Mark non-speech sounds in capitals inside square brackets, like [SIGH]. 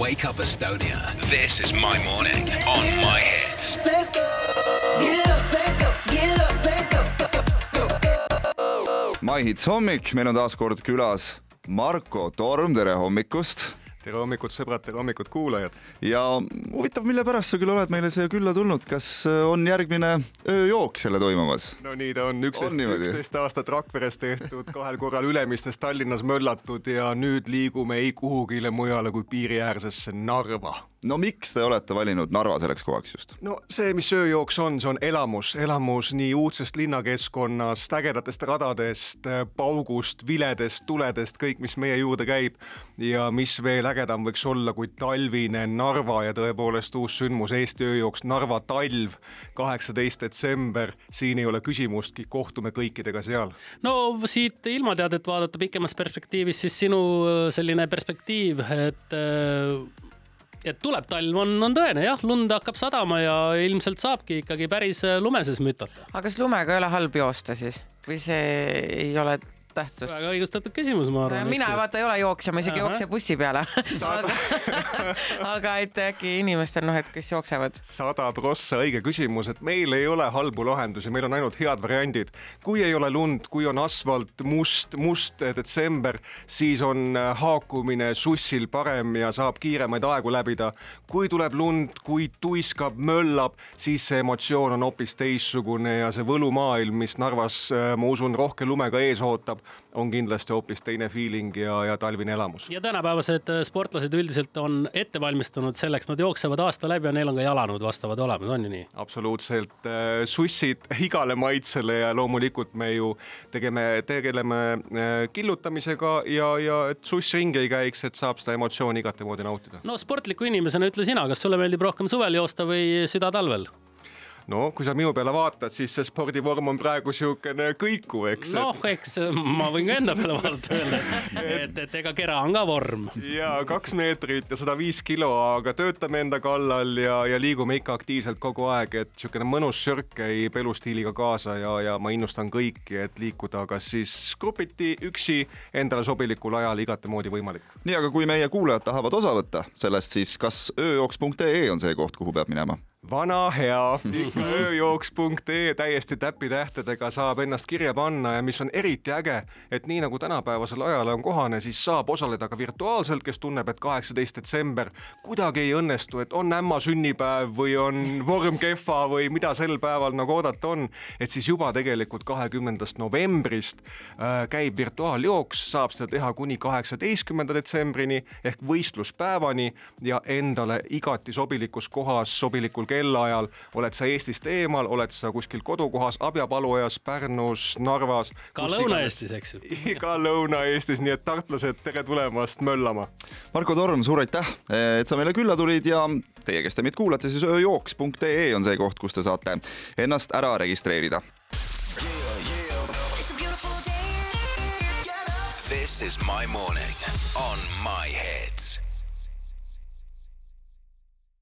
Wake Up Estonia. This is my morning on my hits. Let's go. Get up, let's go. Get up, let's go. Go, go, go. My Hits hommik, meil on taas kord külas Marko Torm, tere hommikust tere hommikut, sõbrad, tere hommikut, kuulajad. ja huvitav, mille pärast sa küll oled meile siia külla tulnud, kas äh, on järgmine ööjook selle toimumas? no nii ta on, üksteist üksteist aastat Rakveres tehtud, kahel korral Ülemistes Tallinnas möllatud ja nüüd liigume ei kuhugile mujale kui piiriäärsesse Narva no miks te olete valinud Narva selleks kohaks just? no see, mis ööjooks on, see on elamus, elamus nii uudsest linnakeskkonnast, ägedatest radadest, paugust, viledest, tuledest, kõik, mis meie juurde käib ja mis veel ägedam võiks olla kui talvine Narva ja tõepoolest uus sündmus Eesti ööjooks Narva talv, kaheksateist detsember, siin ei ole küsimustki, kohtume kõikidega seal. no siit ilmateadet vaadata pikemas perspektiivis, siis sinu äh, selline perspektiiv, et äh, et tuleb talv, on, on tõene jah, lund hakkab sadama ja ilmselt saabki ikkagi päris lumeses mütata. aga kas lumega ei ole halb joosta siis või see ei ole tähtsust? väga õigustatud küsimus, ma arvan. mina vaata ei ole jooksja, ma isegi ei jookse bussi peale. aga, [LAUGHS] aga et äkki inimestel noh, et kes jooksevad. sada prossa õige küsimus, et meil ei ole halbu lahendusi, meil on ainult head variandid. kui ei ole lund, kui on asfalt must, must detsember, siis on äh, haakumine sussil parem ja saab kiiremaid aegu läbida. kui tuleb lund, kui tuiskab, möllab, siis see emotsioon on hoopis teistsugune ja see võlumaailm, mis Narvas, ma usun, rohke lumega ees ootab, on kindlasti hoopis teine feeling ja, ja talvine elamus. ja tänapäevased äh, sportlased üldiselt on ette valmistunud selleks, nad jooksevad aasta läbi ja neil on ka jalanõud vastavad olemas, on ju nii? absoluutselt, sussid [LAUGHS] igale maitsele ja loomulikult me ju tegeme, tegeleme äh, killutamisega ja, ja et suss ringi ei käiks, et saab seda emotsiooni igatemoodi nautida. no sportliku inimesena ütle sina, kas sulle meeldib rohkem suvel joosta või südatalvel? No kui sa minu peale vaatad, siis see spordivorm on praegu siukene kõikuv, eks. noh, eks ma võin ka enda peale vaadata öelda, [LAUGHS] et, et ega kera on ka vorm. ja kaks meetrit ja sada viis kilo, aga töötame enda kallal ja, ja liigume ikka aktiivselt kogu aeg, et siukene mõnus sörk käib elustiiliga kaasa ja, ja ma innustan kõiki, et liikuda kas siis grupiti, üksi, endale sobilikul ajal igatemoodi võimalik. nii, aga kui meie kuulajad tahavad osa võtta sellest, siis kas ööjooks.ee on see koht, kuhu peab minema? Vana hea, ikka ööjooks.ee täiesti täpitähtedega saab ennast kirja panna ja mis on eriti äge, et nii nagu tänapäevasel ajal on kohane, siis saab osaleda ka virtuaalselt, kes tunneb, et kaheksateist detsember kuidagi ei õnnestu, et on ämma sünnipäev või on vorm kehva või mida sel päeval nagu oodata on, et siis juba tegelikult kahekümnendast novembrist äh, käib virtuaaljooks, saab seda teha kuni kaheksateistkümnenda detsembrini ehk võistluspäevani ja endale igati sobilikus kohas, sobilikul kellaajal, oled sa Eestist eemal, oled sa kuskil kodukohas, Abjapaluojas, Pärnus, Narvas. [LAUGHS] ka Lõuna-Eestis, eks ju. ka Lõuna-Eestis, nii et tartlased, tere tulemast möllama. Marko Torm, suur aitäh, et sa meile külla tulid ja teie, kes te meid kuulate, siis ööjooks.ee on see koht, kus te saate ennast ära registreerida. This is my morning on my hits.